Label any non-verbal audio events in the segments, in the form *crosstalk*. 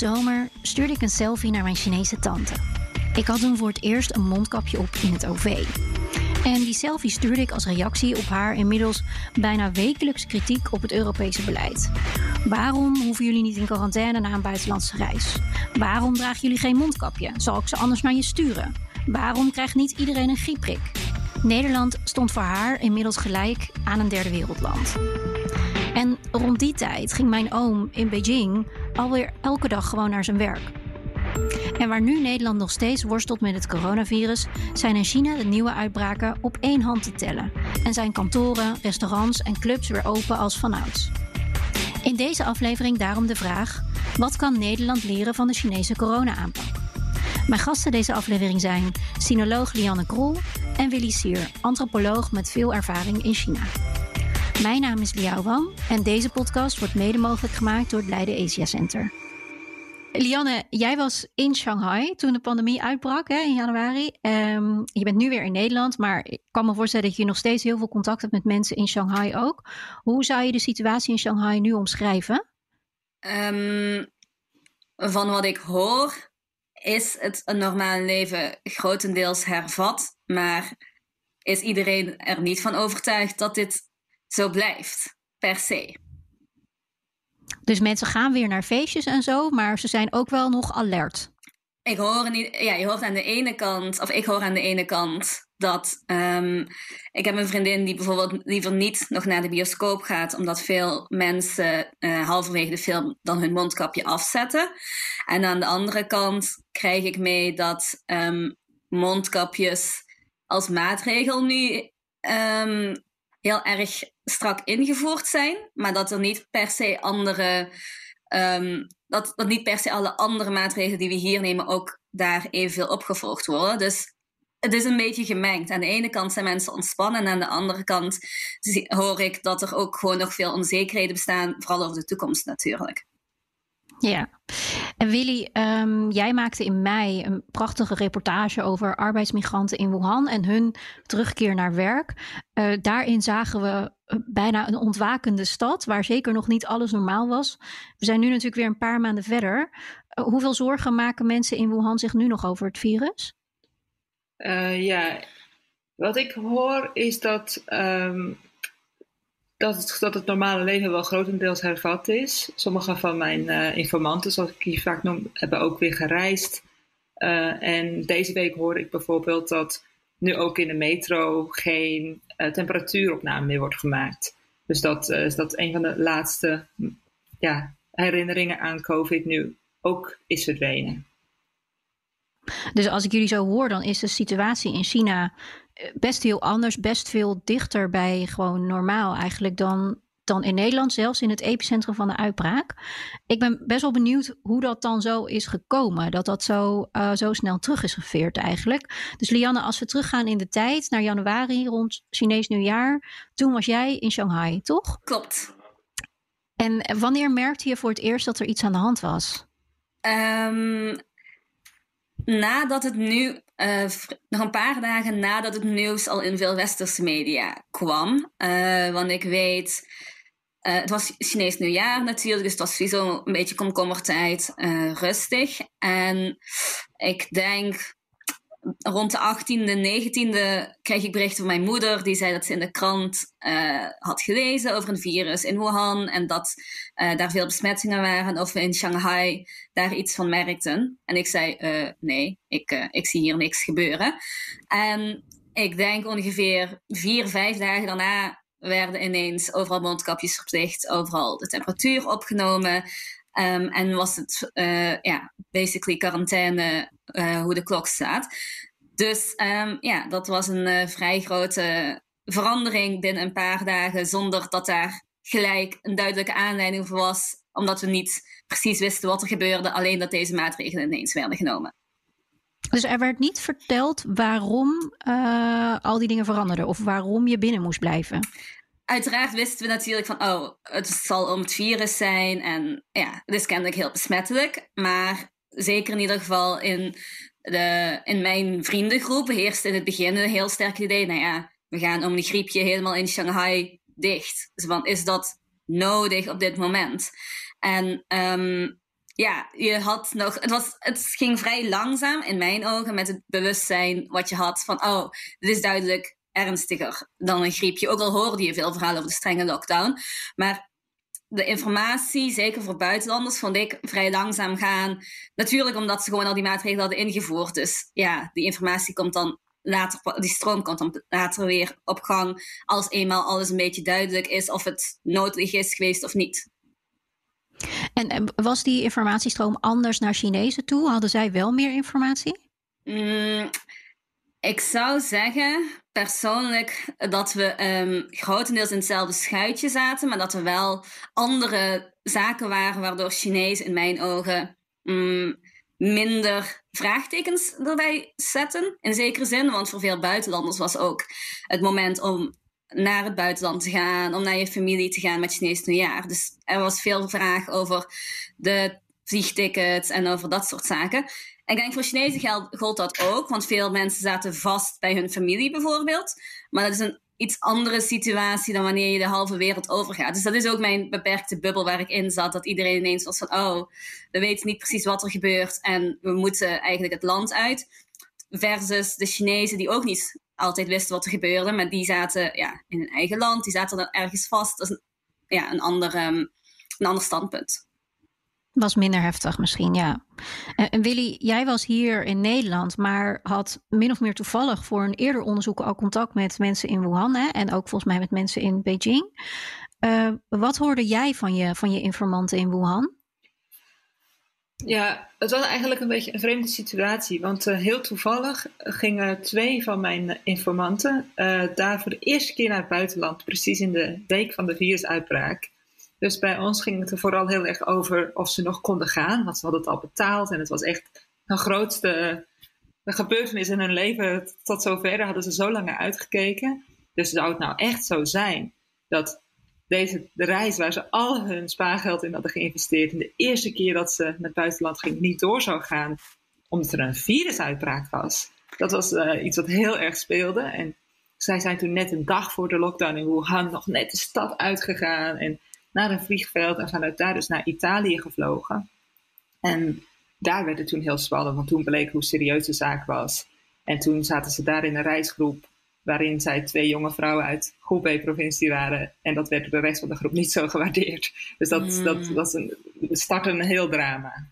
Zomer stuurde ik een selfie naar mijn Chinese tante. Ik had toen voor het eerst een mondkapje op in het OV. En die selfie stuurde ik als reactie op haar inmiddels bijna wekelijks kritiek op het Europese beleid. Waarom hoeven jullie niet in quarantaine na een buitenlandse reis? Waarom dragen jullie geen mondkapje? Zal ik ze anders naar je sturen? Waarom krijgt niet iedereen een griepprik? Nederland stond voor haar inmiddels gelijk aan een derde wereldland. En rond die tijd ging mijn oom in Beijing alweer elke dag gewoon naar zijn werk. En waar nu Nederland nog steeds worstelt met het coronavirus, zijn in China de nieuwe uitbraken op één hand te tellen. En zijn kantoren, restaurants en clubs weer open als vanouds. In deze aflevering daarom de vraag: wat kan Nederland leren van de Chinese corona-aanpak? Mijn gasten deze aflevering zijn sinoloog Lianne Krol en Willy Sier, antropoloog met veel ervaring in China. Mijn naam is Liao Wang en deze podcast wordt mede mogelijk gemaakt door het Leiden Asia Center. Lianne, jij was in Shanghai toen de pandemie uitbrak hè, in januari. Um, je bent nu weer in Nederland, maar ik kan me voorstellen dat je nog steeds heel veel contact hebt met mensen in Shanghai ook. Hoe zou je de situatie in Shanghai nu omschrijven? Um, van wat ik hoor, is het een normaal leven grotendeels hervat, maar is iedereen er niet van overtuigd dat dit zo blijft, per se. Dus mensen gaan weer naar feestjes en zo, maar ze zijn ook wel nog alert. Ik hoor niet, ja, je hoort aan de ene kant, of ik hoor aan de ene kant dat um, ik heb een vriendin die bijvoorbeeld liever niet nog naar de bioscoop gaat, omdat veel mensen uh, halverwege de film dan hun mondkapje afzetten. En aan de andere kant krijg ik mee dat um, mondkapjes als maatregel nu um, heel erg strak ingevoerd zijn, maar dat er niet per se andere. Um, dat, dat niet per se alle andere maatregelen die we hier nemen ook daar evenveel opgevolgd worden. Dus het is een beetje gemengd. Aan de ene kant zijn mensen ontspannen en aan de andere kant hoor ik dat er ook gewoon nog veel onzekerheden bestaan, vooral over de toekomst natuurlijk. Ja, en Willy, um, jij maakte in mei een prachtige reportage over arbeidsmigranten in Wuhan en hun terugkeer naar werk. Uh, daarin zagen we eh, bijna een ontwakende stad, waar zeker nog niet alles normaal was. We zijn nu natuurlijk weer een paar maanden verder. Uh, hoeveel zorgen maken mensen in Wuhan zich nu nog over het virus? Uh, ja, wat ik hoor is dat um, dat het, dat het normale leven wel grotendeels hervat is. Sommige van mijn uh, informanten, zoals ik hier vaak noem, hebben ook weer gereisd. En deze week hoor ik bijvoorbeeld dat nu ook in de metro geen temperatuuropname meer wordt gemaakt. Dus dat is dat een van de laatste ja, herinneringen aan COVID nu ook is verdwenen. Dus als ik jullie zo hoor, dan is de situatie in China best heel anders, best veel dichter bij gewoon normaal eigenlijk dan, dan in Nederland, zelfs in het epicentrum van de uitbraak. Ik ben best wel benieuwd hoe dat dan zo is gekomen, dat dat zo, uh, zo snel terug is geveerd eigenlijk. Dus Lianne, als we teruggaan in de tijd, naar januari rond Chinees nieuwjaar, toen was jij in Shanghai, toch? Klopt. En wanneer merkte je voor het eerst dat er iets aan de hand was? Um, nadat het nu, uh, nog een paar dagen nadat het nieuws al in veel westerse media kwam. Uh, want ik weet, uh, het was Chinees nieuwjaar natuurlijk, dus het was sowieso een beetje komkommertijd, rustig. En ik denk rond de 18e, 19e kreeg ik berichten van mijn moeder. Die zei dat ze in de krant uh, had gelezen over een virus in Wuhan. En dat daar veel besmettingen waren. Of we in Shanghai daar iets van merkten. En ik zei: Nee, ik, ik zie hier niks gebeuren. En ik denk ongeveer vier, vijf dagen daarna werden ineens overal mondkapjes verplicht. Overal de temperatuur opgenomen. Um, en was het uh, ja, basically quarantaine uh, hoe de klok staat. Dus um, ja, dat was een uh, vrij grote verandering binnen een paar dagen, zonder dat daar gelijk een duidelijke aanleiding voor was omdat we niet precies wisten wat er gebeurde, alleen dat deze maatregelen ineens werden genomen. Dus er werd niet verteld waarom uh, al die dingen veranderden of waarom je binnen moest blijven. Uiteraard wisten we natuurlijk van, oh, het zal om het virus zijn en ja, het is kennelijk heel besmettelijk. Maar zeker in ieder geval in, de, in mijn vriendengroep heerst in het begin een heel sterk idee, nou ja, we gaan om een griepje helemaal in Shanghai dicht. Dus van, is dat nodig op dit moment? En um, ja, je had nog. Het, was, het ging vrij langzaam in mijn ogen met het bewustzijn wat je had van, oh, dit is duidelijk ernstiger dan een griepje. Ook al hoorde je veel verhalen over de strenge lockdown. Maar de informatie, zeker voor buitenlanders, vond ik vrij langzaam gaan. Natuurlijk omdat ze gewoon al die maatregelen hadden ingevoerd. Dus ja, die informatie komt dan later, die stroom komt dan later weer op gang. Als eenmaal alles een beetje duidelijk is of het nodig is geweest of niet. En was die informatiestroom anders naar Chinezen toe? Hadden zij wel meer informatie? Mm, ik zou zeggen persoonlijk dat we um, grotendeels in hetzelfde schuitje zaten, maar dat er wel andere zaken waren waardoor Chinezen in mijn ogen mm, minder vraagtekens erbij zetten. In zekere zin, want voor veel buitenlanders was ook het moment om naar het buitenland te gaan, om naar je familie te gaan met Chinees nieuwjaar. Dus er was veel vraag over de vliegtickets en over dat soort zaken. En ik denk voor Chinezen gold dat ook, want veel mensen zaten vast bij hun familie bijvoorbeeld. Maar dat is een iets andere situatie dan wanneer je de halve wereld overgaat. Dus dat is ook mijn beperkte bubbel waar ik in zat. Dat iedereen ineens was van, oh, we weten niet precies wat er gebeurt en we moeten eigenlijk het land uit. Versus de Chinezen die ook niet altijd wisten wat er gebeurde, maar die zaten ja, in hun eigen land, die zaten dan ergens vast. Dat is een, ja, een, ander, um, een ander standpunt. Was minder heftig misschien, ja. En Willy, jij was hier in Nederland, maar had min of meer toevallig voor een eerder onderzoek al contact met mensen in Wuhan hè, en ook volgens mij met mensen in Beijing. Uh, wat hoorde jij van je, van je informanten in Wuhan? Ja, het was eigenlijk een beetje een vreemde situatie. Want uh, heel toevallig gingen twee van mijn informanten uh, daar voor de eerste keer naar het buitenland. Precies in de week van de virusuitbraak. Dus bij ons ging het er vooral heel erg over of ze nog konden gaan. Want ze hadden het al betaald. En het was echt een grootste gebeurtenis in hun leven. Tot zover hadden ze zo lang naar uitgekeken. Dus zou het nou echt zo zijn dat deze de reis waar ze al hun spaargeld in hadden geïnvesteerd. En de eerste keer dat ze naar het buitenland ging niet door zou gaan. Omdat er een virusuitbraak was. Dat was uh, iets wat heel erg speelde. En zij zijn toen net een dag voor de lockdown in Wuhan nog net de stad uitgegaan. En naar een vliegveld. En vanuit daar dus naar Italië gevlogen. En daar werd het toen heel spannend. Want toen bleek hoe serieus de zaak was. En toen zaten ze daar in een reisgroep waarin zij twee jonge vrouwen uit Hubei-provincie waren. En dat werd door de rest van de groep niet zo gewaardeerd. Dus dat, mm. dat was een, startte een heel drama.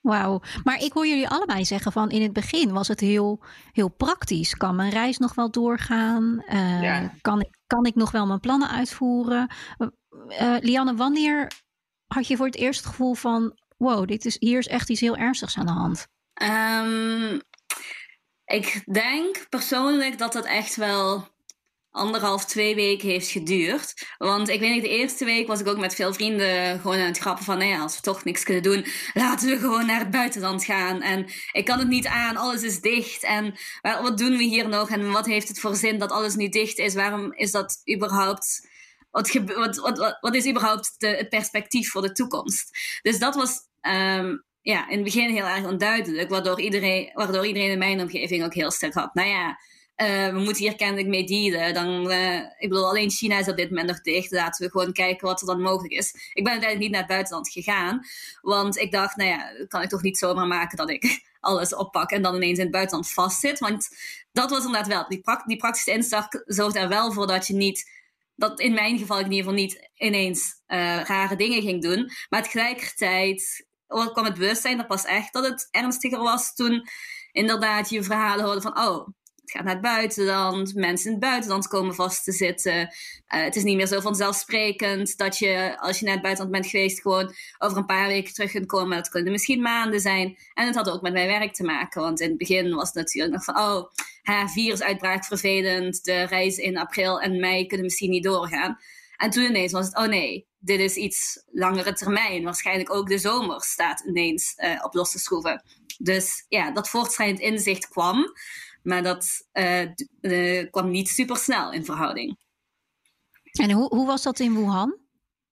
Wauw, maar ik hoor jullie allebei zeggen van in het begin was het heel, heel praktisch. Kan mijn reis nog wel doorgaan? Uh, kan, ik, kan ik nog wel mijn plannen uitvoeren? Uh, Lianne, wanneer had je voor het eerst het gevoel van wow, dit is, hier is echt iets heel ernstigs aan de hand? Um, ik denk persoonlijk dat dat echt wel anderhalf, twee weken heeft geduurd. Want ik weet niet, de eerste week was ik ook met veel vrienden gewoon aan het grappen van, nou ja, als we toch niks kunnen doen, laten we gewoon naar het buitenland gaan. En ik kan het niet aan, alles is dicht. En wat doen we hier nog? En wat heeft het voor zin dat alles nu dicht is? Waarom is dat überhaupt... Wat, wat, wat, is überhaupt het perspectief voor de toekomst? Dus dat was um, ja, in het begin heel erg onduidelijk, waardoor iedereen, waardoor iedereen in mijn omgeving ook heel sterk had. Nou ja, uh, we moeten hier kennelijk mee dealen. Dan, uh, ik bedoel, alleen China is op dit moment nog dicht. Laten we gewoon kijken wat er dan mogelijk is. Ik ben uiteindelijk niet naar het buitenland gegaan. Want ik dacht, nou ja, kan ik toch niet zomaar maken dat ik *laughs* alles oppak en dan ineens in het buitenland vastzit. Want dat was inderdaad wel. Die, die praktische inslag zorgt er wel voor dat je niet dat in mijn geval in ieder geval niet ineens uh, rare dingen ging doen. Maar tegelijkertijd kwam het bewustzijn er pas echt dat het ernstiger was toen inderdaad je verhalen hoorde van, oh, het gaat naar het buitenland, mensen in het buitenland komen vast te zitten. Uh, het is niet meer zo vanzelfsprekend dat je, als je naar het buitenland bent geweest, gewoon over een paar weken terug kunt komen. Dat kunnen misschien maanden zijn. En het had ook met mijn werk te maken, want in het begin was het natuurlijk nog van, oh, hè, virusuitbraak vervelend, de reis in april en mei kunnen misschien niet doorgaan. En toen ineens was het, oh nee, dit is iets langere termijn. Waarschijnlijk ook de zomer staat ineens uh, op losse schroeven. Dus ja, dat voortschrijdend inzicht kwam. Maar dat uh, kwam niet super snel in verhouding. En hoe, hoe was dat in Wuhan?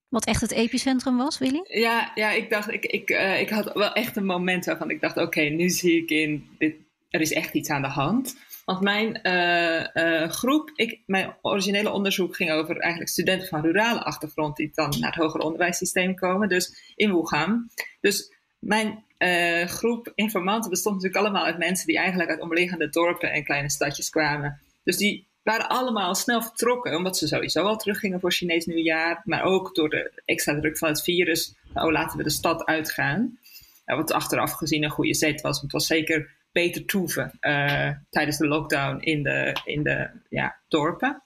Wat echt het epicentrum was, Willy? Ja, ja ik dacht, ik, ik, uh, ik had wel echt een moment waarvan ik dacht: oké, nu zie ik in, dit, er is echt iets aan de hand. Want mijn uh, uh, groep, ik, mijn originele onderzoek ging over eigenlijk studenten van rurale achtergrond die dan naar het hoger onderwijssysteem komen, dus in Wuhan. Dus mijn uh, groep informanten bestond natuurlijk allemaal uit mensen die eigenlijk uit omliggende dorpen en kleine stadjes kwamen. Dus die waren allemaal snel vertrokken, omdat ze sowieso al teruggingen voor Chinees nieuwjaar, maar ook door de extra druk van het virus. Oh, laten we de stad uitgaan. wat achteraf gezien een goede zet was, want het was zeker beter toeven uh, tijdens de lockdown in de, in de ja, dorpen.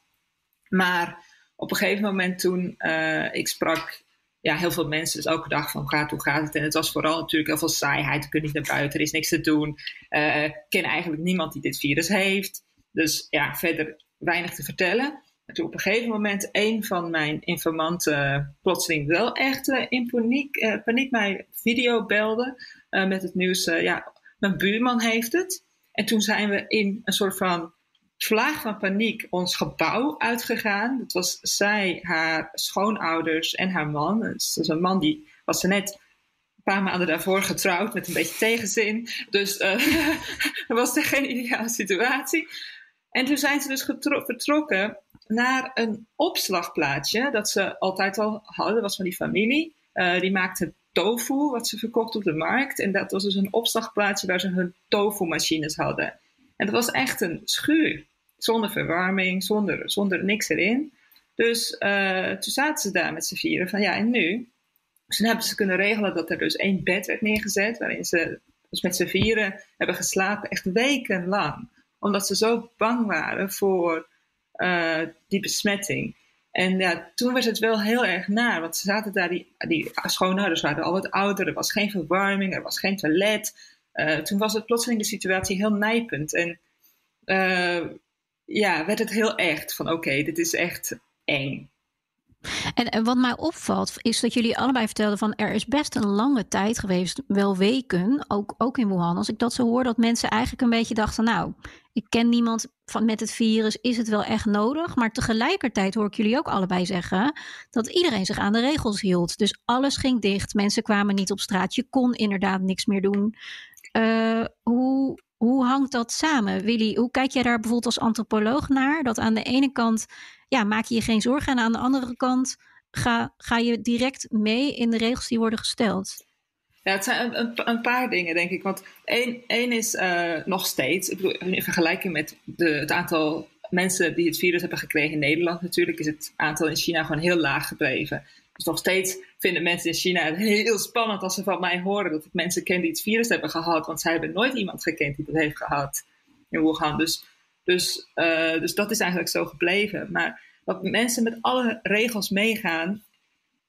Maar op een gegeven moment toen uh, ik sprak ja, heel veel mensen dus elke dag van gaat, hoe gaat het? En het was vooral natuurlijk heel veel saaiheid. Je kunt niet naar buiten, er is niks te doen. Uh, ik ken eigenlijk niemand die dit virus heeft. Dus ja, verder weinig te vertellen. En toen op een gegeven moment een van mijn informanten plotseling wel echt in paniek, uh, paniek mij video belde met het nieuws. ja, mijn buurman heeft het. En toen zijn we in een soort van vlaag van paniek ons gebouw uitgegaan. Dat was zij, haar schoonouders en haar man. Dus dat een man die was er net een paar maanden daarvoor getrouwd met een beetje tegenzin. Dus dat *laughs* was er geen ideale situatie. En toen zijn ze dus vertrokken naar een opslagplaatsje dat ze altijd al hadden. Dat was van die familie. Uh, die maakte tofu, wat ze verkocht op de markt. En dat was dus een opslagplaatsje waar ze hun tofu-machines hadden. En dat was echt een schuur. Zonder verwarming, zonder, zonder niks erin. Dus uh, toen zaten ze daar met z'n vieren van ja, en nu? Dus toen hebben ze kunnen regelen dat er dus één bed werd neergezet, waarin ze dus met z'n vieren hebben geslapen, echt wekenlang. Omdat ze zo bang waren voor uh, die besmetting. En ja, toen was het wel heel erg naar, want ze zaten daar, die, die schoonouders waren al wat ouder, er was geen verwarming, er was geen toilet. Uh, toen was het plotseling de situatie heel nijpend. En uh, ja, werd het heel echt van oké, dit is echt eng. En, en, wat mij opvalt is dat jullie allebei vertelden van er is best een lange tijd geweest, wel weken, ook, ook in Wuhan. Als ik dat zo hoor, dat mensen eigenlijk een beetje dachten, nou, ik ken niemand van, met het virus, is het wel echt nodig? Maar tegelijkertijd hoor ik jullie ook allebei zeggen dat iedereen zich aan de regels hield. Dus alles ging dicht, mensen kwamen niet op straat, je kon inderdaad niks meer doen. Uh, hoe, hoe hangt dat samen? Willy, hoe kijk jij daar bijvoorbeeld als antropoloog naar? Dat aan de ene kant ja, maak je je geen zorgen en aan de andere kant ga, ga je direct mee in de regels die worden gesteld. Ja, het zijn een, een, paar dingen, denk ik. Want één, één is uh, nog steeds, ik bedoel, in vergelijking met de, het aantal mensen die het virus hebben gekregen in Nederland, natuurlijk is het aantal in China gewoon heel laag gebleven. Dus nog steeds vinden mensen in China het heel spannend als ze van mij horen dat ik mensen ken die het virus hebben gehad. Want zij hebben nooit iemand gekend die het heeft gehad in Wuhan. Dus, dus, uh, dus dat is eigenlijk zo gebleven. Maar wat mensen met alle regels meegaan,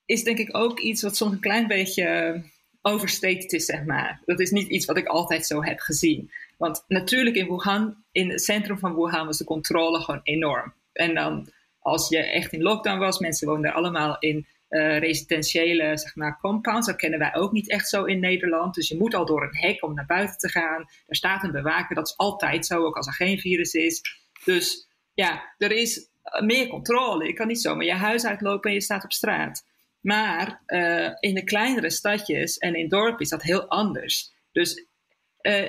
is denk ik ook iets wat soms een klein beetje overstated is, zeg maar. Dat is niet iets wat ik altijd zo heb gezien. Want natuurlijk in Wuhan, in het centrum van Wuhan, was de controle gewoon enorm. En dan als je echt in lockdown was, mensen woonden allemaal in uh, residentiële zeg maar, compounds. Dat kennen wij ook niet echt zo in Nederland. Dus je moet al door een hek om naar buiten te gaan. Er staat een bewaker, dat is altijd zo, ook als er geen virus is. Dus ja, er is meer controle. Je kan niet zomaar je huis uitlopen en je staat op straat. Maar uh, in de kleinere stadjes en in dorpen is dat heel anders. Dus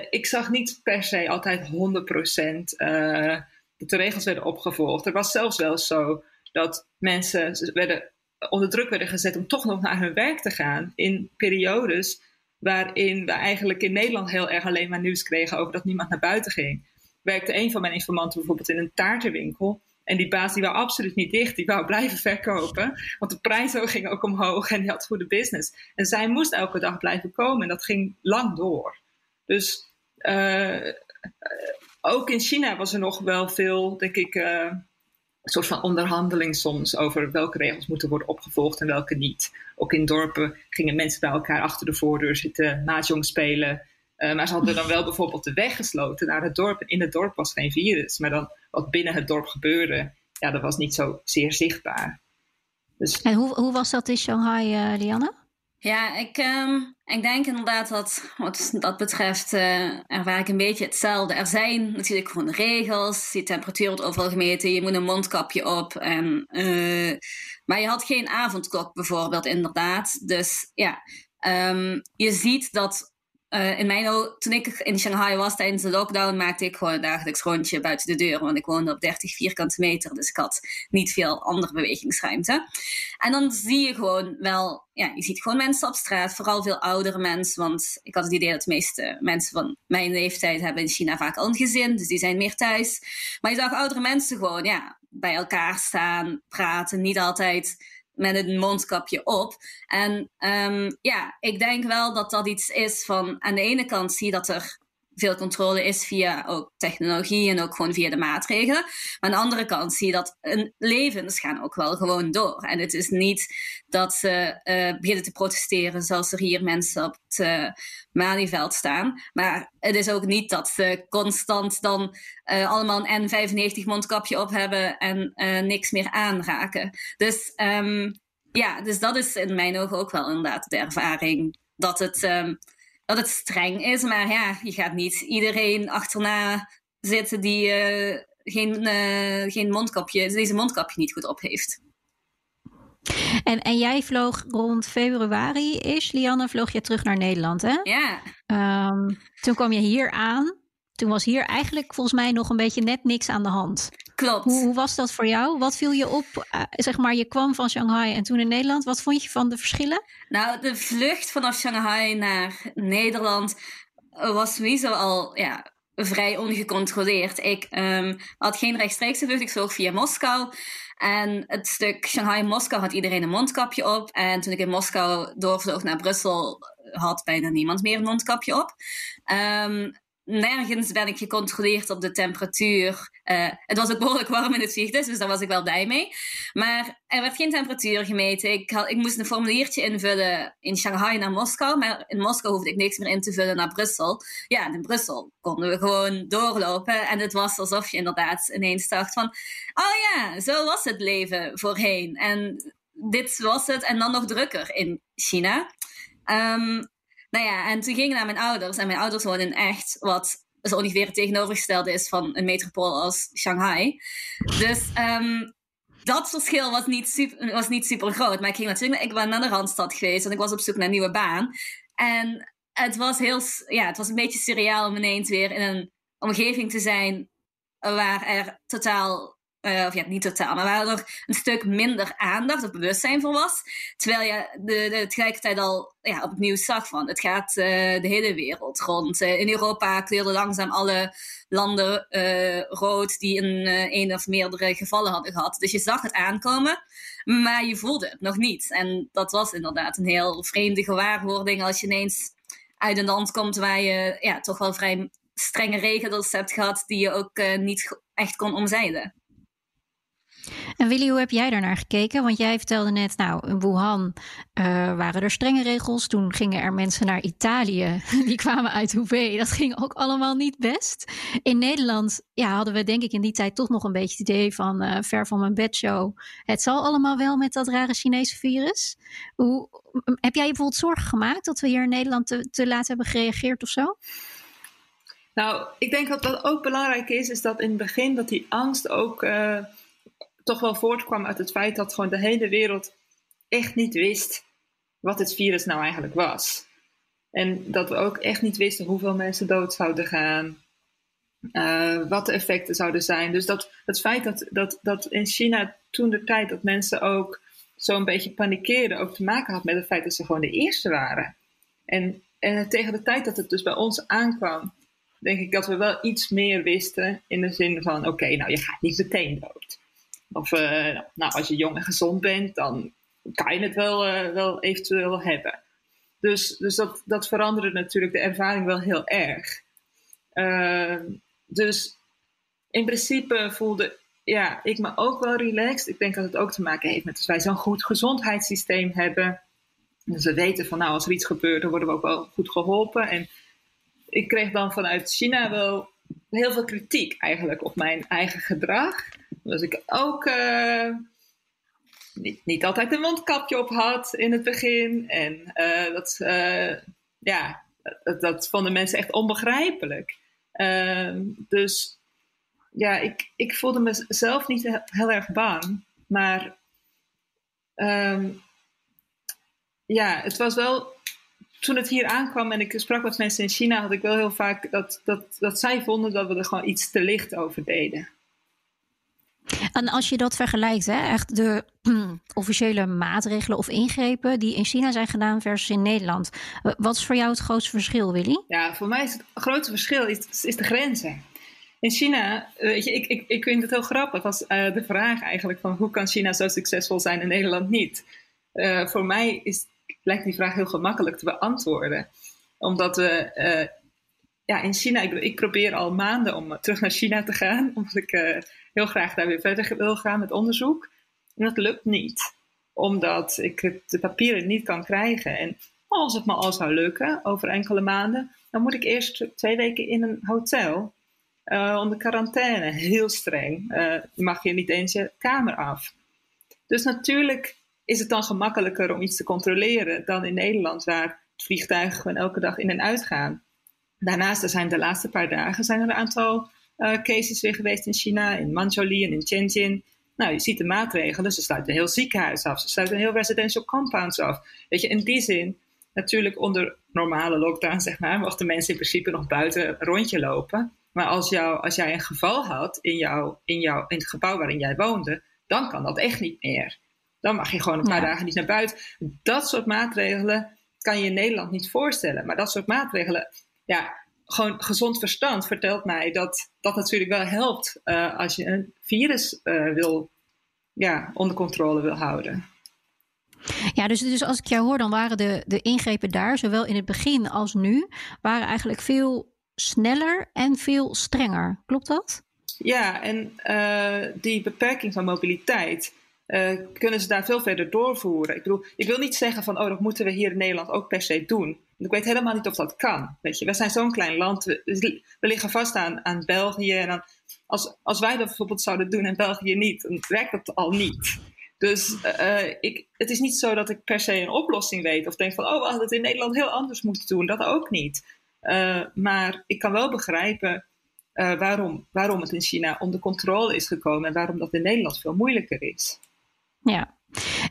ik zag niet per se altijd 100% uh, dat de regels werden opgevolgd. Er was zelfs wel zo dat mensen werden onder druk werden gezet om toch nog naar hun werk te gaan. In periodes waarin we eigenlijk in Nederland heel erg alleen maar nieuws kregen over dat niemand naar buiten ging. Werkte een van mijn informanten bijvoorbeeld in een taartenwinkel. En die baas die wou absoluut niet dicht, die wou blijven verkopen. Want de prijzen gingen ook omhoog en die had goede business. En zij moest elke dag blijven komen en dat ging lang door. Dus uh, ook in China was er nog wel veel, denk ik, een soort van onderhandeling soms over welke regels moeten worden opgevolgd en welke niet. Ook in dorpen gingen mensen bij elkaar achter de voordeur zitten, mahjong spelen. Uh, maar ze hadden dan wel bijvoorbeeld de weg gesloten naar het dorp. En in het dorp was geen virus. Maar dan wat binnen het dorp gebeurde, ja, dat was niet zo zeer zichtbaar. Dus... En hoe, hoe was dat in Shanghai, uh, Lianne? Ja, ik, um, ik denk inderdaad dat wat dat betreft uh, ervaar ik een beetje hetzelfde. Er zijn natuurlijk gewoon regels. Je temperatuur wordt overal gemeten. Je moet een mondkapje op. En, uh, maar je had geen avondklok bijvoorbeeld, inderdaad. Dus ja, um, je ziet dat uh, in mijn, toen ik in Shanghai was tijdens de lockdown, maakte ik gewoon een dagelijks rondje buiten de deur. Want ik woonde op 30 vierkante meter, dus ik had niet veel andere bewegingsruimte. En dan zie je gewoon wel, ja, je ziet gewoon mensen op straat, vooral veel oudere mensen. Want ik had het idee dat de meeste mensen van mijn leeftijd hebben in China vaak al een gezin, dus die zijn meer thuis. Maar je zag oudere mensen gewoon, ja, bij elkaar staan, praten, niet altijd met een mondkapje op. En um, ja, ik denk wel dat dat iets is van aan de ene kant zie je dat er veel controle is via ook technologie en ook gewoon via de maatregelen. Maar aan de andere kant zie je dat een levens gaan ook wel gewoon door. En het is niet dat ze uh, beginnen te protesteren zoals er hier mensen op het uh, Malieveld staan. Maar het is ook niet dat ze constant dan uh, allemaal een N95 mondkapje op hebben en niks meer aanraken. Dus um, ja, dus dat is in mijn ogen ook wel inderdaad de ervaring dat het... Um, dat het streng is. Maar ja, je gaat niet iedereen achterna zitten die uh, geen, uh, geen mondkapje, deze mondkapje niet goed op heeft. En, en jij vloog rond februari is, Lianne, vloog je terug naar Nederland, hè? Ja. Um, toen kwam je hier aan. Toen was hier eigenlijk volgens mij nog een beetje net niks aan de hand. Klopt. Hoe, hoe was dat voor jou? Wat viel je op? Uh, zeg maar, je kwam van Shanghai en toen in Nederland. Wat vond je van de verschillen? Nou, de vlucht vanaf Shanghai naar Nederland was sowieso al ja, vrij ongecontroleerd. Ik um, had geen rechtstreekse vlucht, ik vloog via Moskou. En het stuk Shanghai-Moskou had iedereen een mondkapje op. En toen ik in Moskou doorvloog naar Brussel, had bijna niemand meer een mondkapje op. Um, nergens ben ik gecontroleerd op de temperatuur. Uh, het was ook behoorlijk warm in het vliegtuig, dus daar was ik wel blij mee. Maar er werd geen temperatuur gemeten. Ik, had, ik moest een formuliertje invullen in Shanghai naar Moskou, maar in Moskou hoefde ik niks meer in te vullen naar Brussel. Ja, in Brussel konden we gewoon doorlopen en het was alsof je inderdaad ineens dacht van, oh ja, zo was het leven voorheen. En dit was het en dan nog drukker in China. Um, nou ja, en toen ging ik naar mijn ouders. En mijn ouders in echt wat zo ongeveer het tegenovergestelde is van een metropool als Shanghai. Dus um, dat verschil was niet, super, was niet super groot. Maar ik ging natuurlijk, ik ben naar de Randstad geweest en ik was op zoek naar een nieuwe baan. En het was heel, ja, het was een beetje surreal om ineens weer in een omgeving te zijn waar er totaal uh, of ja, niet totaal, maar waar er een stuk minder aandacht of bewustzijn voor was. Terwijl je de, de, tegelijkertijd al ja, op het nieuws zag van het gaat uh, de hele wereld rond. Uh, in Europa kleurden langzaam alle landen rood die een, een of meerdere gevallen hadden gehad. Dus je zag het aankomen, maar je voelde het nog niet. En dat was inderdaad een heel vreemde gewaarwording als je ineens uit een land komt waar je ja, toch wel vrij strenge regels hebt gehad die je ook niet echt kon omzeilen. En Willy, hoe heb jij daarnaar gekeken? Want jij vertelde net, nou, in Wuhan uh, waren er strenge regels. Toen gingen er mensen naar Italië, *laughs* die kwamen uit Hubei. Dat ging ook allemaal niet best. In Nederland ja, hadden we denk ik in die tijd toch nog een beetje het idee van uh, ver van mijn bedshow. Het zal allemaal wel met dat rare Chinese virus. Hoe, heb jij bijvoorbeeld zorgen gemaakt dat we hier in Nederland te, laat hebben gereageerd of zo? Nou, ik denk dat wat ook belangrijk is, is dat in het begin dat die angst ook... Uh toch wel voortkwam uit het feit dat gewoon de hele wereld echt niet wist wat het virus nou eigenlijk was. En dat we ook echt niet wisten hoeveel mensen dood zouden gaan, uh, wat de effecten zouden zijn. Dus dat, het feit dat, dat, dat in China toen de tijd dat mensen ook zo'n beetje panikeren, ook te maken had met het feit dat ze gewoon de eerste waren. En, en tegen de tijd dat het dus bij ons aankwam, denk ik dat we wel iets meer wisten in de zin van: oké, nou je gaat niet meteen dood. Of uh, nou, als je jong en gezond bent, dan kan je het wel, uh, wel eventueel hebben. Dus, dus dat, dat veranderde natuurlijk de ervaring wel heel erg. Uh, dus in principe voelde ja, ik me ook wel relaxed. Ik denk dat het ook te maken heeft met dat wij zo'n goed gezondheidssysteem hebben. Dus we weten van nou, als er iets gebeurt, dan worden we ook wel goed geholpen. En ik kreeg dan vanuit China wel heel veel kritiek eigenlijk op mijn eigen gedrag. Dus ik ook uh, niet, niet altijd een mondkapje op had in het begin. En dat, ja, dat, dat, vonden mensen echt onbegrijpelijk. Ehm, dus ja, ik, ik voelde mezelf niet heel erg bang. Maar ehm, ja, het was wel. Toen het hier aankwam en ik sprak met mensen in China, had ik wel heel vaak dat, dat, dat zij vonden dat we er gewoon iets te licht over deden. En als je dat vergelijkt, hè, echt de *clears throat* officiële maatregelen of ingrepen die in China zijn gedaan versus in Nederland. Wat is voor jou het grootste verschil, Willy? Ja, voor mij is het grootste verschil is, de grenzen. In China, weet je, ik, ik, ik vind het heel grappig als uh, de vraag eigenlijk van hoe kan China zo succesvol zijn en Nederland niet? Uh, voor mij is, lijkt die vraag heel gemakkelijk te beantwoorden. Omdat we uh, ja, in China, ik, probeer al maanden om terug naar China te gaan, *laughs* omdat ik heel graag daar weer verder wil gaan met onderzoek. En dat lukt niet, omdat ik de papieren niet kan krijgen. En als het me al zou lukken over enkele maanden, dan moet ik eerst twee weken in een hotel uh, onder quarantaine. Heel streng. Uh, mag je niet eens je kamer af. Dus natuurlijk is het dan gemakkelijker om iets te controleren dan in Nederland, waar vliegtuigen gewoon elke dag in en uit gaan. Daarnaast er zijn de laatste paar dagen zijn er een aantal uh, cases weer geweest in China, in Mancholi en in Tianjin. Nou, je ziet de maatregelen. Ze sluiten een heel ziekenhuis af. Ze sluiten een heel residential compounds af. Weet je, in die zin, natuurlijk onder normale lockdown, zeg maar, mochten mensen in principe nog buiten een rondje lopen. Maar als, jou, als jij een geval had in, jou, in, jou, in het gebouw waarin jij woonde, dan kan dat echt niet meer. Dan mag je gewoon een paar dagen niet naar buiten. Dat soort maatregelen kan je in Nederland niet voorstellen. Maar dat soort maatregelen, ja, gewoon gezond verstand vertelt mij dat dat natuurlijk wel helpt uh, als je een virus uh, wil, ja, onder controle wil houden. Ja, dus, dus als ik jou hoor, dan waren de, de ingrepen daar, zowel in het begin als nu, waren eigenlijk veel sneller en veel strenger. Klopt dat? Ja, en uh, die beperking van mobiliteit uh, kunnen ze daar veel verder doorvoeren. Ik bedoel, ik wil niet zeggen van, oh, dat moeten we hier in Nederland ook per se doen. Ik weet helemaal niet of dat kan. Weet je, we zijn zo'n klein land. We, liggen vast aan, aan België. En als, als wij dat bijvoorbeeld zouden doen en België niet, dan werkt dat al niet. Dus uh, ik, het is niet zo dat ik per se een oplossing weet. Of denk van, oh, we hadden het in Nederland heel anders moeten doen. Dat ook niet. Maar ik kan wel begrijpen waarom, waarom het in China onder controle is gekomen. En waarom dat in Nederland veel moeilijker is. Ja,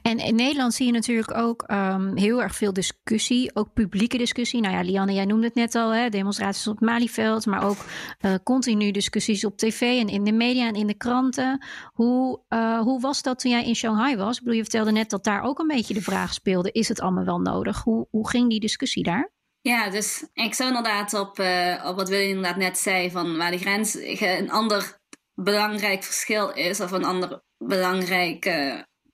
en in Nederland zie je natuurlijk ook um, heel erg veel discussie, ook publieke discussie. Nou ja, Lianne, jij noemde het net al, hè, demonstraties op het Malieveld, maar ook uh, continu discussies op tv en in de media en in de kranten. Hoe, uh, hoe was dat toen jij in Shanghai was? Ik bedoel, je vertelde net dat daar ook een beetje de vraag speelde: is het allemaal wel nodig? Hoe, hoe ging die discussie daar? Ja, dus ik zou inderdaad op, uh, op wat Willy inderdaad net zei, van waar de grens een ander belangrijk verschil is, of een ander belangrijk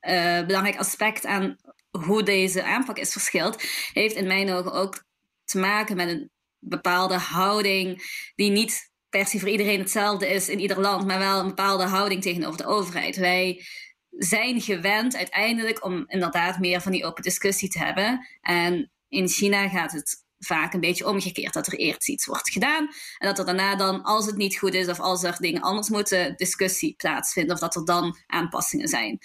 uh, belangrijk aspect aan hoe deze aanpak is verschild, heeft in mijn ogen ook te maken met een bepaalde houding die niet per se voor iedereen hetzelfde is in ieder land, maar wel een bepaalde houding tegenover de overheid. Wij zijn gewend uiteindelijk om inderdaad meer van die open discussie te hebben. En in China gaat het vaak een beetje omgekeerd. Dat er eerst iets wordt gedaan en dat er daarna dan, als het niet goed is of als er dingen anders moeten, discussie plaatsvindt of dat er dan aanpassingen zijn.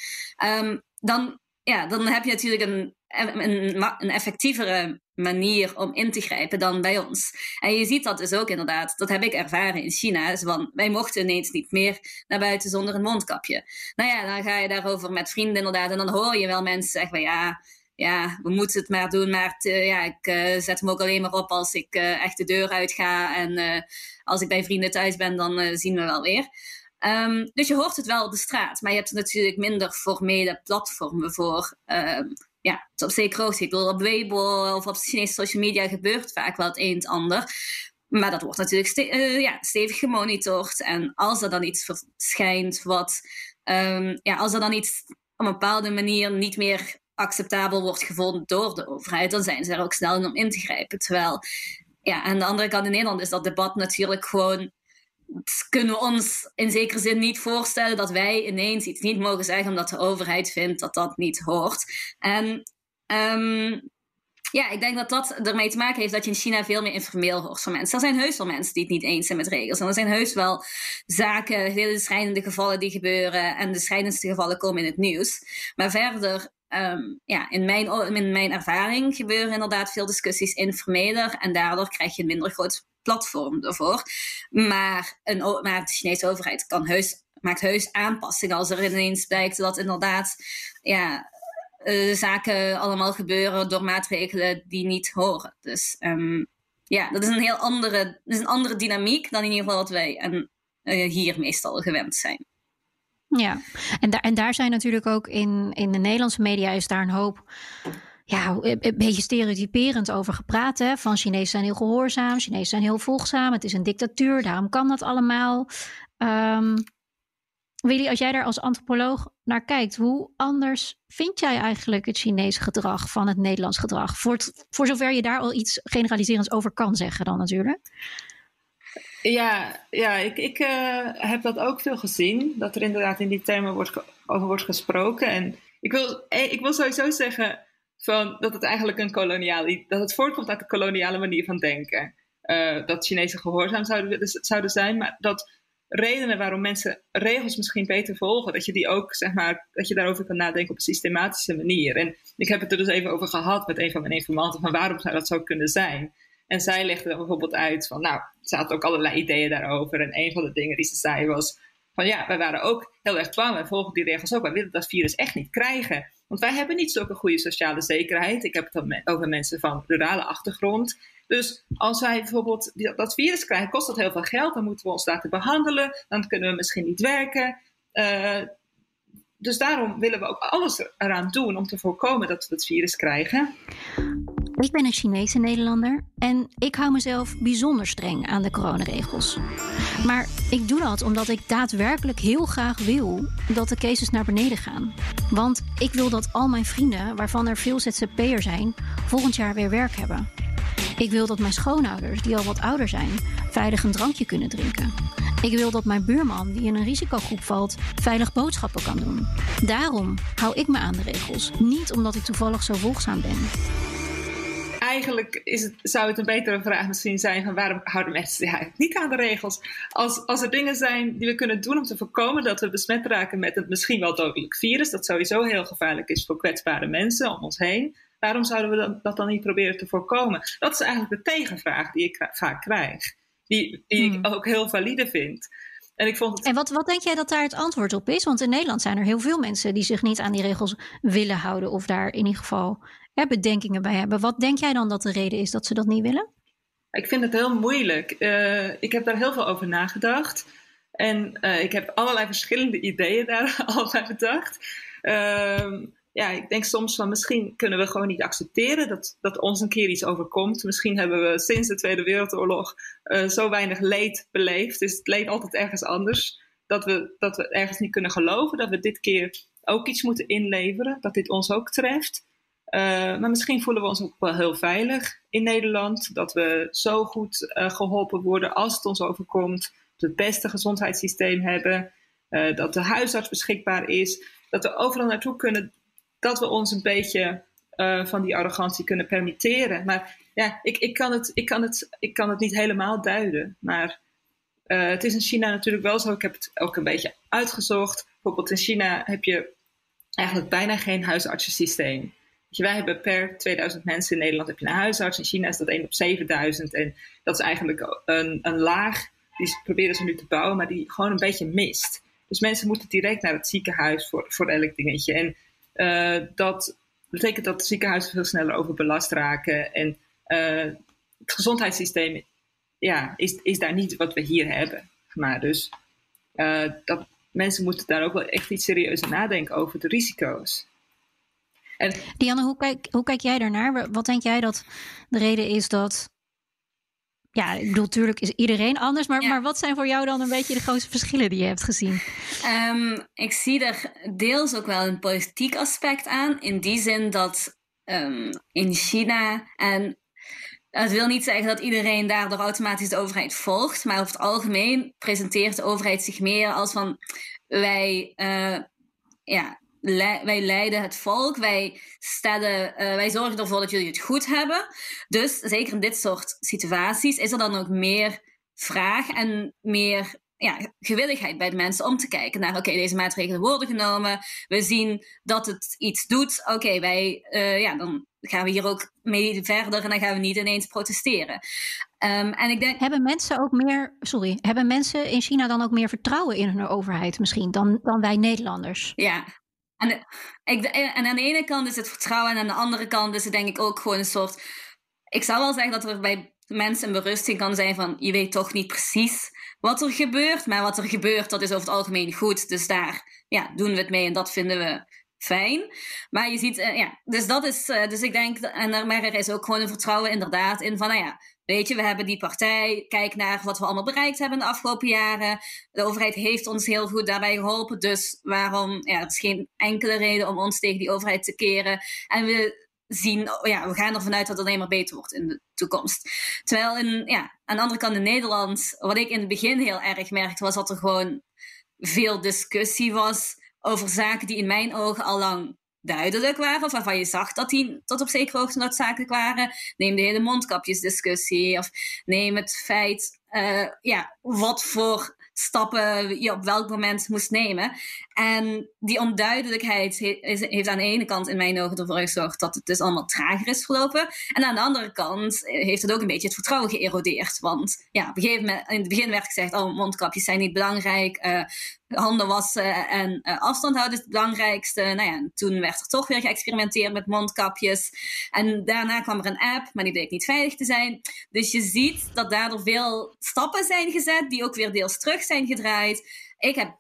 Um, dan, ja, dan heb je natuurlijk een, een, een effectievere manier om in te grijpen dan bij ons. En je ziet dat dus ook inderdaad, dat heb ik ervaren in China, van wij mochten ineens niet meer naar buiten zonder een mondkapje. Nou ja, dan ga je daarover met vrienden inderdaad en dan hoor je wel mensen zeggen van ja, ja, we moeten het maar doen. Maar ja, ik uh, zet hem ook alleen maar op als ik uh, echt de deur uit ga. En als ik bij vrienden thuis ben, dan zien we wel weer. Um, dus je hoort het wel op de straat. Maar je hebt natuurlijk minder formele platformen voor. Um, ja, op zekere hoogte. Ik bedoel, op Weibo of op Chinese social media gebeurt vaak wel het een en het ander. Maar dat wordt natuurlijk ja, stevig gemonitord. En als er dan iets verschijnt wat... Um, ja, als er dan iets op een bepaalde manier niet meer acceptabel wordt gevonden door de overheid, dan zijn ze er ook snel in om in te grijpen. Terwijl, ja, aan de andere kant in Nederland is dat debat natuurlijk gewoon. Kunnen we ons in zekere zin niet voorstellen dat wij ineens iets niet mogen zeggen omdat de overheid vindt dat dat niet hoort. En um, ja, ik denk dat dat ermee te maken heeft dat je in China veel meer informeel hoort van mensen. Er zijn heus wel mensen die het niet eens zijn met regels. En er zijn heus wel zaken, hele schrijnende gevallen die gebeuren. En de schrijnendste gevallen komen in het nieuws. Maar verder, ehm, ja, in mijn, in mijn ervaring gebeuren inderdaad veel discussies informeler. En daardoor krijg je een minder groot platform ervoor. Maar, een, maar de Chinese overheid kan heus, maakt heus aanpassingen als er ineens blijkt dat inderdaad ja, uh, zaken allemaal gebeuren door maatregelen die niet horen. Dus um, ja, dat is een heel andere, is een andere dynamiek dan in ieder geval wat wij en, uh, hier meestal gewend zijn. Ja, en, daar en daar zijn natuurlijk ook in, in de Nederlandse media is daar een hoop ja, een beetje stereotyperend over gepraat. Hè? Van Chinezen zijn heel gehoorzaam, Chinezen zijn heel volgzaam, het is een dictatuur, daarom kan dat allemaal. Um, Willy, als jij daar als antropoloog naar kijkt, hoe anders vind jij eigenlijk het Chinese gedrag van het Nederlands gedrag? Voor, voor zover je daar al iets generaliserends over kan zeggen dan natuurlijk. Ja, ja ik, ik uh, heb dat ook veel gezien. Dat er inderdaad in die termen wordt over wordt gesproken. En ik wil, eh, ik wil sowieso zeggen van, dat het eigenlijk een koloniale... dat het voortkomt uit de koloniale manier van denken. Uh, dat Chinezen gehoorzaam zouden, zouden zijn, maar dat redenen waarom mensen regels misschien beter volgen, dat je die ook, zeg maar, dat je daarover kan nadenken op een systematische manier. En ik heb het er dus even over gehad met een van mijn informanten, van waarom zou dat zo kunnen zijn? En zij legde er bijvoorbeeld uit van, nou, ze had ook allerlei ideeën daarover. En een van de dingen die ze zei was, van ja, wij waren ook heel erg bang en volgen die regels ook. Wij willen dat virus echt niet krijgen. Want wij hebben niet zulke goede sociale zekerheid. Ik heb het dan over mensen van rurale achtergrond. Dus als wij bijvoorbeeld dat virus krijgen, kost dat heel veel geld. Dan moeten we ons laten behandelen. Dan kunnen we misschien niet werken. Uh, dus daarom willen we ook alles eraan doen om te voorkomen dat we het virus krijgen. Ik ben een Chinese Nederlander en ik hou mezelf bijzonder streng aan de coronaregels. Maar ik doe dat omdat ik daadwerkelijk heel graag wil dat de cases naar beneden gaan. Want ik wil dat al mijn vrienden, waarvan er veel ZZP'er zijn, volgend jaar weer werk hebben. Ik wil dat mijn schoonouders, die al wat ouder zijn, veilig een drankje kunnen drinken. Ik wil dat mijn buurman, die in een risicogroep valt, veilig boodschappen kan doen. Daarom hou ik me aan de regels, niet omdat ik toevallig zo volgzaam ben. Eigenlijk is het, zou het een betere vraag misschien zijn van waarom houden mensen zich eigenlijk niet aan de regels? Als, als er dingen zijn die we kunnen doen om te voorkomen dat we besmet raken met het misschien wel dodelijk virus, dat sowieso heel gevaarlijk is voor kwetsbare mensen om ons heen, Waarom zouden we dat dan niet proberen te voorkomen? Dat is eigenlijk de tegenvraag die ik vaak krijg. Die, die ik hmm. ook heel valide vind. En, ik vond het... en wat, wat denk jij dat daar het antwoord op is? Want in Nederland zijn er heel veel mensen die zich niet aan die regels willen houden. Of daar in ieder geval hè, bedenkingen bij hebben. Wat denk jij dan dat de reden is dat ze dat niet willen? Ik vind het heel moeilijk. Uh, ik heb daar heel veel over nagedacht. En uh, ik heb allerlei verschillende *laughs* ideeën daar *laughs* al bij bedacht. Uh, ja, ik denk soms van misschien kunnen we gewoon niet accepteren dat, dat ons een keer iets overkomt. Misschien hebben we sinds de Tweede Wereldoorlog uh, zo weinig leed beleefd. Is het leed altijd ergens anders? Dat we, dat we ergens niet kunnen geloven dat we dit keer ook iets moeten inleveren. Dat dit ons ook treft. Uh, maar misschien voelen we ons ook wel heel veilig in Nederland. Dat we zo goed uh, geholpen worden als het ons overkomt. Dat we het beste gezondheidssysteem hebben. dat de huisarts beschikbaar is. Dat we overal naartoe kunnen dat we ons een beetje van die arrogantie kunnen permitteren. Maar ja, ik, ik, kan, het, ik, kan, het, ik kan het niet helemaal duiden. Maar het is in China natuurlijk wel zo. Ik heb het ook een beetje uitgezocht. Bijvoorbeeld in China heb je eigenlijk bijna geen huisartsensysteem. Je, wij hebben per 2000 mensen in Nederland heb je een huisarts. In China is dat 1 op 7000. En dat is eigenlijk een, een laag. Die proberen ze nu te bouwen, maar die gewoon een beetje mist. Dus mensen moeten direct naar het ziekenhuis voor, voor elk dingetje. En uh, dat betekent dat ziekenhuizen veel sneller overbelast raken. En uh, het gezondheidssysteem ja, is, is daar niet wat we hier hebben. Maar dus uh, dat, mensen moeten daar ook wel echt iets serieuzer nadenken over de risico's. En, Dianne, hoe kijk, hoe kijk jij daarnaar? Wat denk jij dat de reden is dat ja, ik bedoel, natuurlijk is iedereen anders. Maar, maar wat zijn voor jou dan een beetje de grootste verschillen die je hebt gezien? Um, ik zie er deels ook wel een politiek aspect aan. In die zin dat um, in China. En het wil niet zeggen dat iedereen daardoor automatisch de overheid volgt. Maar over het algemeen presenteert de overheid zich meer als van wij. Uh, ja, wij leiden het volk, wij, stellen, uh, wij zorgen ervoor dat jullie het goed hebben. Dus zeker in dit soort situaties is er dan ook meer vraag en meer ja, gewilligheid bij de mensen om te kijken naar, oké, deze maatregelen worden genomen. We zien dat het iets doet. Oké, wij, uh, ja, dan gaan we hier ook mee verder en dan gaan we niet ineens protesteren. Um, en ik denk... Hebben mensen ook meer, sorry, hebben mensen in China dan ook meer vertrouwen in hun overheid misschien dan, dan wij Nederlanders? Ja, en, ik, en aan de ene kant is het vertrouwen en aan de andere kant is het denk ik ook gewoon een soort. Ik zou wel zeggen dat er bij mensen een berusting kan zijn van je weet toch niet precies wat er gebeurt, maar wat er gebeurt dat is over het algemeen goed. Dus daar ja, doen we het mee en dat vinden we fijn. Maar je ziet, uh, ja, dus dat is, uh, dus ik denk, en er, maar er is ook gewoon een vertrouwen inderdaad in van, nou ja, weet je, we hebben die partij, kijk naar wat we allemaal bereikt hebben de afgelopen jaren. De overheid heeft ons heel goed daarbij geholpen, dus waarom, ja, het is geen enkele reden om ons tegen die overheid te keren. En we zien, ja, we gaan ervan uit dat het alleen maar beter wordt in de toekomst. Terwijl in, ja, aan de andere kant in Nederland, wat ik in het begin heel erg merkte, was dat er gewoon veel discussie was over zaken die in mijn ogen al lang duidelijk waren, of waarvan je zag dat die tot op zekere hoogte noodzakelijk waren. Neem de hele mondkapjesdiscussie, of neem het feit, uh, ja, wat voor stappen je op welk moment moest nemen. En die onduidelijkheid heeft aan de ene kant in mijn ogen ervoor gezorgd dat het dus allemaal trager is verlopen. En aan de andere kant heeft het ook een beetje het vertrouwen geërodeerd. Want ja, op een gegeven moment, in het begin werd gezegd, oh, mondkapjes zijn niet belangrijk. Uh, handen wassen en uh, afstand houden is het belangrijkste. Nou ja, toen werd er toch weer geëxperimenteerd met mondkapjes. En daarna kwam er een app, maar die bleek niet veilig te zijn. Dus je ziet dat daardoor veel stappen zijn gezet, die ook weer deels terug zijn gedraaid. Ik heb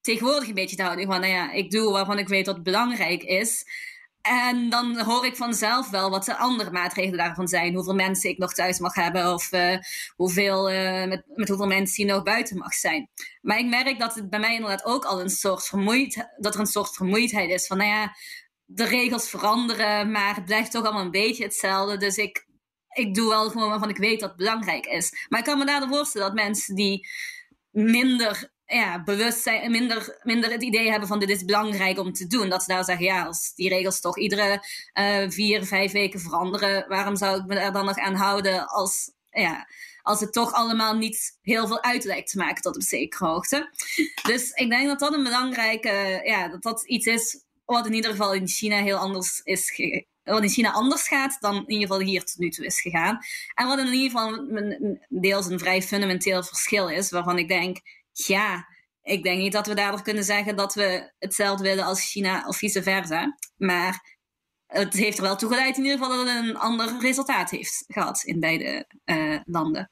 tegenwoordig een beetje te houden van, nou ja, ik doe waarvan ik weet wat belangrijk is. En dan hoor ik vanzelf wel wat de andere maatregelen daarvan zijn. Hoeveel mensen ik nog thuis mag hebben. Of uh, hoeveel, uh, met, met hoeveel mensen die nog buiten mag zijn. Maar ik merk dat het bij mij inderdaad ook al een soort vermoeid, dat er een soort vermoeidheid is. Van nou ja, de regels veranderen, maar het blijft toch allemaal een beetje hetzelfde. Dus ik, ik doe wel gewoon waarvan ik weet dat het belangrijk is. Maar ik kan me daardoor voorstellen dat mensen die minder ja, bewust minder, minder het idee hebben van dit is belangrijk om te doen. Dat ze daar zeggen, ja, als die regels toch iedere uh, vier, vijf weken veranderen, waarom zou ik me er dan nog aan houden als, ja, als het toch allemaal niet heel veel uit lijkt te maken tot op zekere hoogte. Dus ik denk dat dat een belangrijke, ja, dat dat iets is wat in ieder geval in China heel anders is wat in China anders gaat dan in ieder geval hier tot nu toe is gegaan. En wat in ieder geval deels een vrij fundamenteel verschil is, waarvan ik denk, ja, ik denk niet dat we daardoor kunnen zeggen dat we hetzelfde willen als China of vice versa. Maar het heeft er wel toe geleid in ieder geval dat het een ander resultaat heeft gehad in beide uh, landen.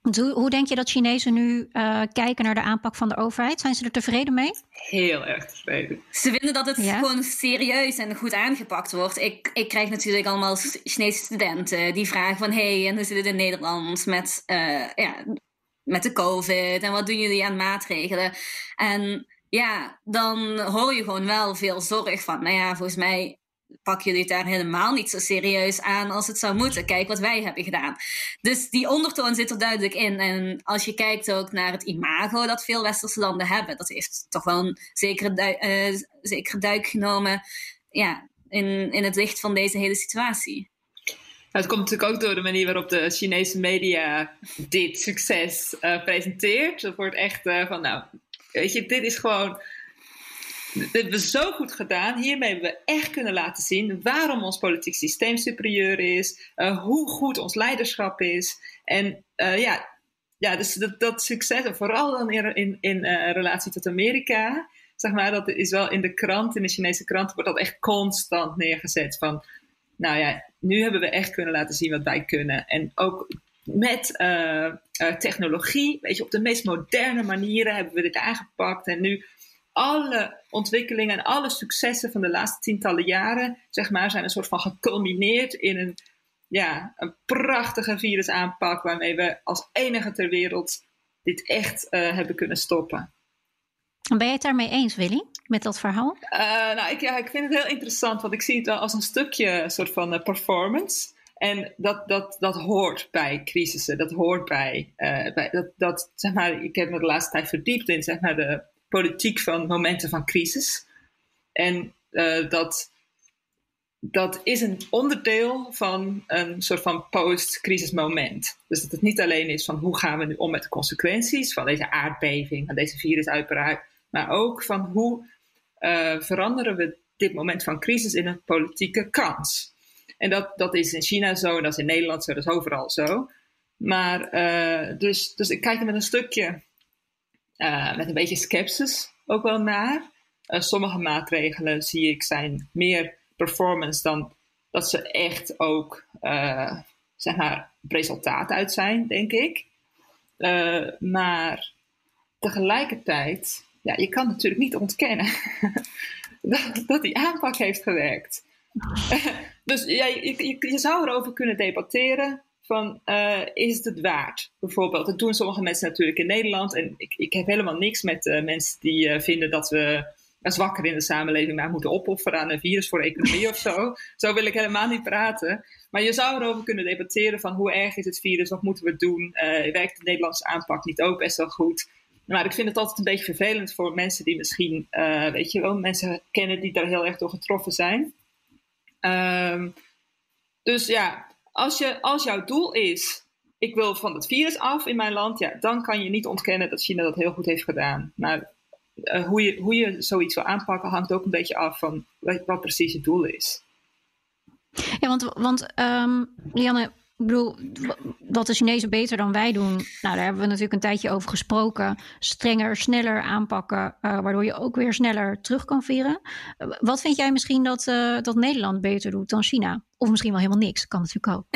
Hoe, hoe, denk je dat Chinezen nu uh, kijken naar de aanpak van de overheid? Zijn ze er tevreden mee? Heel erg tevreden. Ze vinden dat het ja? gewoon serieus en goed aangepakt wordt. Ik, ik krijg natuurlijk allemaal Chinese studenten die vragen van... hé, hey, en hoe zit het in Nederland met uh, ja, met de COVID en wat doen jullie aan maatregelen? En ja, dan hoor je gewoon wel veel zorg van, nou ja, volgens mij pakken jullie het daar helemaal niet zo serieus aan als het zou moeten. Kijk wat wij hebben gedaan. Dus die ondertoon zit er duidelijk in. En als je kijkt ook naar het imago dat veel westerse landen hebben, dat heeft toch wel een zekere, duik, zekere duik genomen ja, in, in het licht van deze hele situatie het komt natuurlijk ook door de manier waarop de Chinese media dit succes uh, presenteert. Dat wordt echt uh, van, nou, weet je, dit is gewoon. Dit hebben we zo goed gedaan. Hiermee hebben we echt kunnen laten zien waarom ons politiek systeem superieur is. Uh, hoe goed ons leiderschap is. En ja, ja, dus dat, dat succes, vooral dan in, in, in relatie tot Amerika. Zeg maar, dat is wel in de krant, in de Chinese krant, wordt dat echt constant neergezet. Van nou ja, nu hebben we echt kunnen laten zien wat wij kunnen. En ook met uh, uh, technologie, weet je, op de meest moderne manieren hebben we dit aangepakt. En nu alle ontwikkelingen en alle successen van de laatste tientallen jaren, zeg maar, zijn een soort van geculmineerd in een, ja, een prachtige virusaanpak waarmee we als enige ter wereld dit echt uh, hebben kunnen stoppen. Ben je het daarmee eens, Willy? met dat verhaal? Uh, nou, ik, ja, ik vind het heel interessant, want ik zie het wel als een stukje soort van uh, performance. En dat, dat, dat hoort bij crisissen, dat hoort bij, uh, bij dat, dat, zeg maar, ik heb me de laatste tijd verdiept in zeg maar, de politiek van momenten van crisis. En dat, dat is een onderdeel van een soort van post-crisis moment. Dus dat het niet alleen is van hoe gaan we nu om met de consequenties van deze aardbeving, van deze virusuitbraak, maar ook van hoe veranderen we dit moment van crisis in een politieke kans. En dat, dat is in China zo, dat is in Nederland zo, dat is overal zo. Maar uh, dus, dus ik kijk er met een stukje, uh, met een beetje sceptisch ook wel naar. Sommige maatregelen zie ik zijn meer performance dan dat ze echt ook zeg maar, resultaat uit zijn, denk ik. maar tegelijkertijd, ja, je kan natuurlijk niet ontkennen *laughs* dat, dat die aanpak heeft gewerkt. *laughs* dus ja, je, je, zou erover kunnen debatteren van uh, is het het waard? Bijvoorbeeld, dat doen sommige mensen natuurlijk in Nederland. En ik, ik heb helemaal niks met uh, mensen die uh, vinden dat we zwakker in de samenleving maar moeten opofferen aan een virus voor economie of zo. *laughs* Zo wil ik helemaal niet praten. Maar je zou erover kunnen debatteren van hoe erg is het virus, wat moeten we doen? werkt de Nederlandse aanpak niet ook best wel goed? Maar ik vind het altijd een beetje vervelend voor mensen die misschien, weet je wel, mensen kennen die daar heel erg door getroffen zijn. Um, dus ja, als, je, als jouw doel is, ik wil van het virus af in mijn land, ja, dan kan je niet ontkennen dat China dat heel goed heeft gedaan. Maar uh, hoe, je, hoe je zoiets wil aanpakken hangt ook een beetje af van wat, precies je doel is. Ja, want, want um, Lianne, ik bedoel, wat de Chinezen beter dan wij doen, nou, daar hebben we natuurlijk een tijdje over gesproken. Strenger, sneller aanpakken, uh, waardoor je ook weer sneller terug kan veren. wat vind jij misschien dat, uh, dat Nederland beter doet dan China? Of misschien wel helemaal niks, kan natuurlijk ook.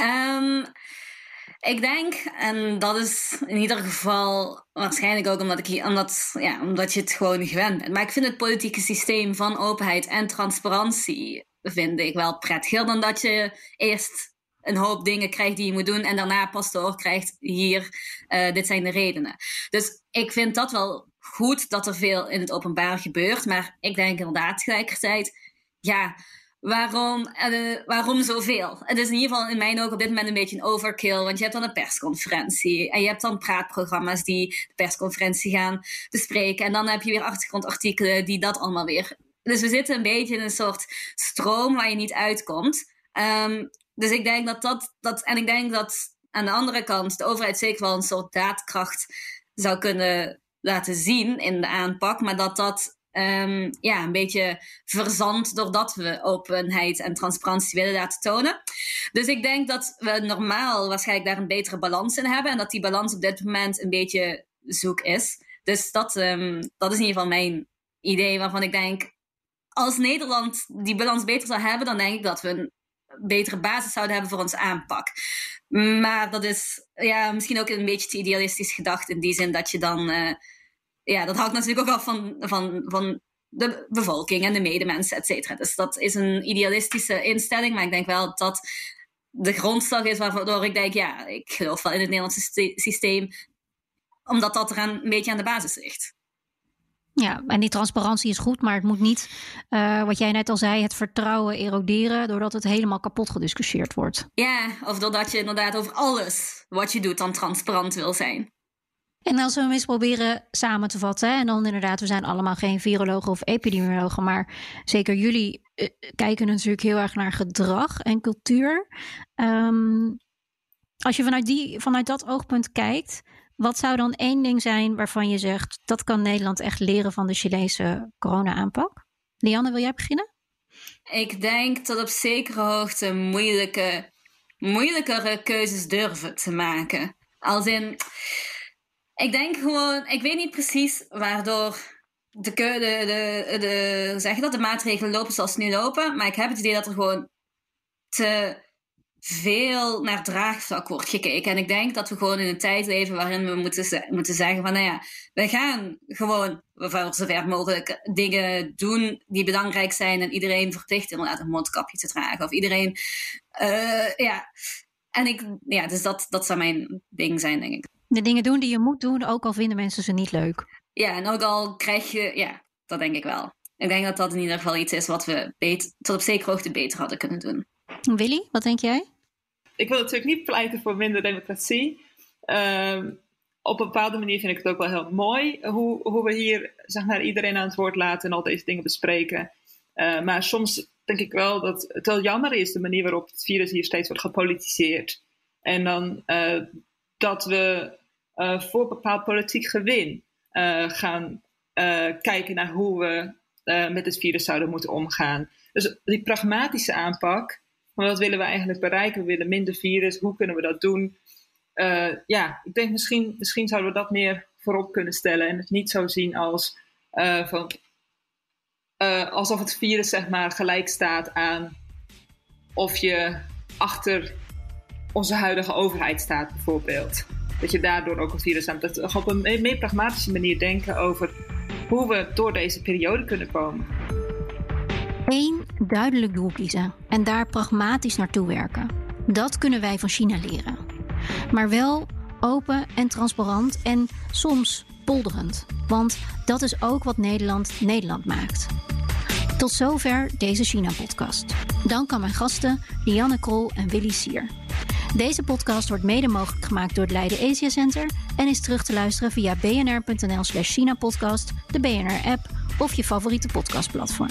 um, *laughs* ik denk, en dat is in ieder geval waarschijnlijk ook omdat, ik, omdat, ja, omdat je het gewoon gewend bent. Maar ik vind het politieke systeem van openheid en transparantie vind ik wel prettiger dan dat je eerst een hoop dingen krijgt die je moet doen en daarna pas door krijgt hier, uh, dit zijn de redenen. Dus ik vind dat wel goed dat er veel in het openbaar gebeurt, maar ik denk inderdaad tegelijkertijd, ja, waarom, uh, waarom zoveel? Het is in ieder geval in mijn ogen op dit moment een beetje een overkill, want je hebt dan een persconferentie en je hebt dan praatprogramma's die de persconferentie gaan bespreken en dan heb je weer achtergrondartikelen die dat allemaal weer. Dus we zitten een beetje in een soort stroom waar je niet uitkomt. Um, dus ik denk dat dat, dat. En ik denk dat aan de andere kant de overheid zeker wel een soort daadkracht zou kunnen laten zien in de aanpak. Maar dat dat um, ja, een beetje verzandt doordat we openheid en transparantie willen laten tonen. Dus ik denk dat we normaal waarschijnlijk daar een betere balans in hebben. En dat die balans op dit moment een beetje zoek is. Dus dat, um, dat is in ieder geval mijn idee waarvan ik denk. Als Nederland die balans beter zou hebben, dan denk ik dat we betere basis zouden hebben voor onze aanpak. Maar dat is ja, misschien ook een beetje te idealistisch gedacht in die zin dat je dan. Uh, ja, dat hangt natuurlijk ook af van, van, van de bevolking en de medemensen, et cetera. Dus dat is een idealistische instelling, maar ik denk wel dat dat de grondslag is waardoor ik denk, ja, ik geloof wel in het Nederlandse systeem, omdat dat er een beetje aan de basis ligt. Ja, en die transparantie is goed, maar het moet niet, uh, wat jij net al zei, het vertrouwen eroderen doordat het helemaal kapot gediscussieerd wordt. Ja, of doordat je inderdaad over alles wat je doet dan transparant wil zijn. En als we hem eens proberen samen te vatten, en dan inderdaad, we zijn allemaal geen virologen of epidemiologen, maar zeker jullie uh, kijken natuurlijk heel erg naar gedrag en cultuur. Um, als je vanuit, die, vanuit dat oogpunt kijkt, wat zou dan één ding zijn waarvan je zegt dat kan Nederland echt leren van de Chileense corona-aanpak? Lianne, wil jij beginnen? Ik denk tot op zekere hoogte moeilijke, moeilijkere keuzes durven te maken. Als in, ik denk gewoon, ik weet niet precies waardoor de, de, de, de, zeg dat, de maatregelen lopen zoals ze nu lopen, maar ik heb het idee dat er gewoon te veel naar draagvlak wordt gekeken. En ik denk dat we gewoon in een tijd leven waarin we moeten, moeten zeggen van, nou ja, we gaan gewoon voor zover mogelijk dingen doen die belangrijk zijn en iedereen verplicht inderdaad een mondkapje te dragen. Of iedereen, uh, ja. En ik, ja, dus dat, dat zou mijn ding zijn, denk ik. De dingen doen die je moet doen, ook al vinden mensen ze niet leuk. Ja, en ook al krijg je, ja, dat denk ik wel. Ik denk dat dat in ieder geval iets is wat we beter, tot op zekere hoogte beter hadden kunnen doen. Willy, wat denk jij? Ik wil natuurlijk niet pleiten voor minder democratie. Um, op een bepaalde manier vind ik het ook wel heel mooi hoe, hoe we hier zeg maar, iedereen aan het woord laten en al deze dingen bespreken. Uh, maar soms denk ik wel dat het wel jammer is de manier waarop het virus hier steeds wordt gepolitiseerd. En dan uh, dat we uh, voor bepaald politiek gewin gaan kijken naar hoe we met het virus zouden moeten omgaan. Dus die pragmatische aanpak, wat willen we eigenlijk bereiken? We willen minder virus, hoe kunnen we dat doen? uh, ja, ik denk misschien, misschien zouden we dat meer voorop kunnen stellen en het niet zo zien als uh, van, uh, alsof het virus zeg maar gelijk staat aan of je achter onze huidige overheid staat bijvoorbeeld. Dat je daardoor ook een virus aan dat op een meer pragmatische manier denken over hoe we door deze periode kunnen komen. Duidelijk doel kiezen en daar pragmatisch naartoe werken. Dat kunnen wij van China leren maar wel open en transparant en soms polderend. Want dat is ook wat Nederland Nederland maakt. Tot zover deze China-podcast. Dank aan mijn gasten Lianne Krol en Willy Sier. Deze podcast wordt mede mogelijk gemaakt door het Leiden Asia Center en is terug te luisteren via bnr.nl/slash China-podcast, de BNR-app of je favoriete podcastplatform.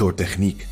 door techniek.